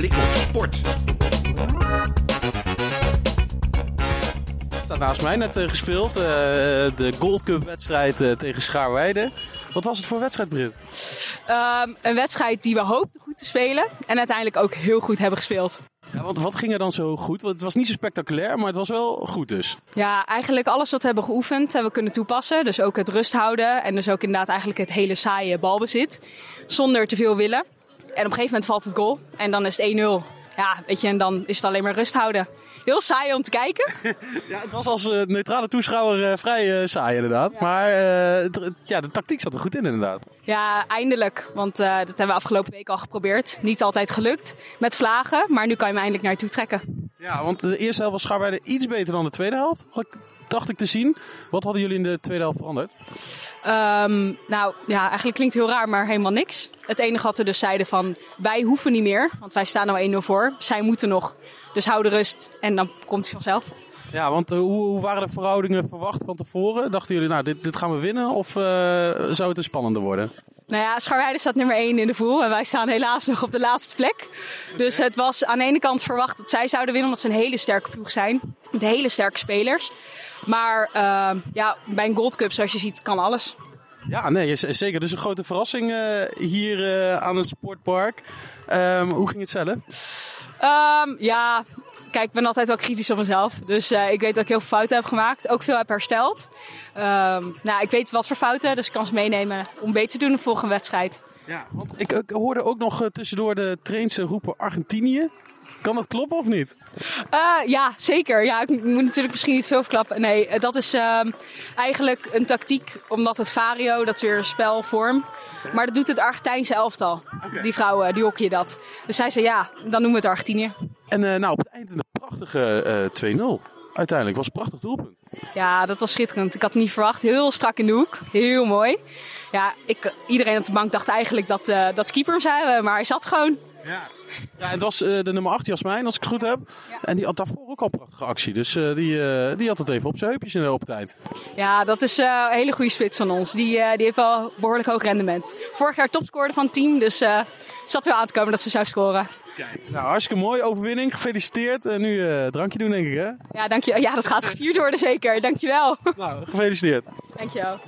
Blik op sport. staat naast mij net uh, gespeeld. Uh, de Gold Cup wedstrijd uh, tegen Schaarweide. Wat was het voor wedstrijd, Brit? Um, een wedstrijd die we hoopten goed te spelen. En uiteindelijk ook heel goed hebben gespeeld. Ja, want wat ging er dan zo goed? Want het was niet zo spectaculair, maar het was wel goed dus. Ja, eigenlijk alles wat we hebben geoefend hebben we kunnen toepassen. Dus ook het rust houden en dus ook inderdaad eigenlijk het hele saaie balbezit. Zonder te veel willen. En op een gegeven moment valt het goal. En dan is het 1-0. Ja, weet je, en dan is het alleen maar rust houden heel saai om te kijken. ja, het was als uh, neutrale toeschouwer uh, vrij uh, saai inderdaad. Ja. Maar ja, de tactiek zat er goed in inderdaad. Ja, eindelijk. Want dat hebben we afgelopen week al geprobeerd. Niet altijd gelukt met vlagen, maar nu kan je hem eindelijk naar je toe trekken. Ja, want de eerste helft was Scharweide iets beter dan de tweede helft. Dacht ik te zien. Wat hadden jullie in de tweede helft veranderd? Um, nou, ja, eigenlijk klinkt heel raar, maar helemaal niks. Het enige wat we dus zeiden van, wij hoeven niet meer, want wij staan nou 1-0 voor. Zij moeten nog. Dus hou de rust en dan komt het vanzelf. Ja, want uh, hoe, hoe, waren de verhoudingen verwacht van tevoren? Dachten jullie, nou, dit, dit gaan we winnen of uh, zou het een spannender worden? Nou ja, Scharweide staat nummer 1 in de voel en wij staan helaas nog op de laatste plek. Dus het was aan de ene kant verwacht dat zij zouden winnen, omdat ze een hele sterke ploeg zijn. Met hele sterke spelers. Maar uh, ja, bij een Gold Cup, zoals je ziet, kan alles. Ja, nee, zeker. Dus een grote verrassing uh, hier uh, aan het sportpark. Um, hoe ging het zelf? Um, ja, kijk, ik ben altijd wel kritisch op mezelf. Dus uh, ik weet dat ik heel veel fouten heb gemaakt. Ook veel heb hersteld. Um, nou, ik weet wat voor fouten, dus ik kan ze meenemen om beter te doen de volgende wedstrijd. Ja, want ik, ik hoorde ook nog tussendoor de trains roepen Argentinië. Kan dat kloppen of niet? Uh, ja, zeker. Ja, ik moet natuurlijk misschien niet veel verklappen. Nee, dat is uh, eigenlijk een tactiek, omdat het Vario, dat is weer een spelvorm. Maar dat doet het Argentijnse elftal. Okay. Die vrouwen, die hokje dat. Dus zij zei ja, dan noemen we het Argentinië. En uh, nou, op het eind een prachtige 2-0. Uiteindelijk was een prachtig doelpunt. Ja, dat was schitterend. Ik had het niet verwacht. Heel strak in de hoek. Heel mooi. Ja, ik, iedereen op de bank dacht eigenlijk dat, dat keeper hem zei, maar hij zat gewoon. Ja. Ja, het was uh, de nummer 8, Jasmijn, als ik het goed heb. Ja. En die had daarvoor ook al een prachtige actie. Dus uh, die, uh, die had het even op zijn heupjes in de open tijd. Ja, dat is een hele goede spits van ons. Die, die heeft wel behoorlijk hoog rendement. Vorig jaar topscorer van het team, dus zat wel aan te komen dat ze zou scoren. Nou, hartstikke mooi. Overwinning. Gefeliciteerd. En nu drankje doen, denk ik, hè? Ja, dank je. ja, dat gaat gevierd worden, zeker. Dankjewel. Nou, gefeliciteerd. Dankjewel.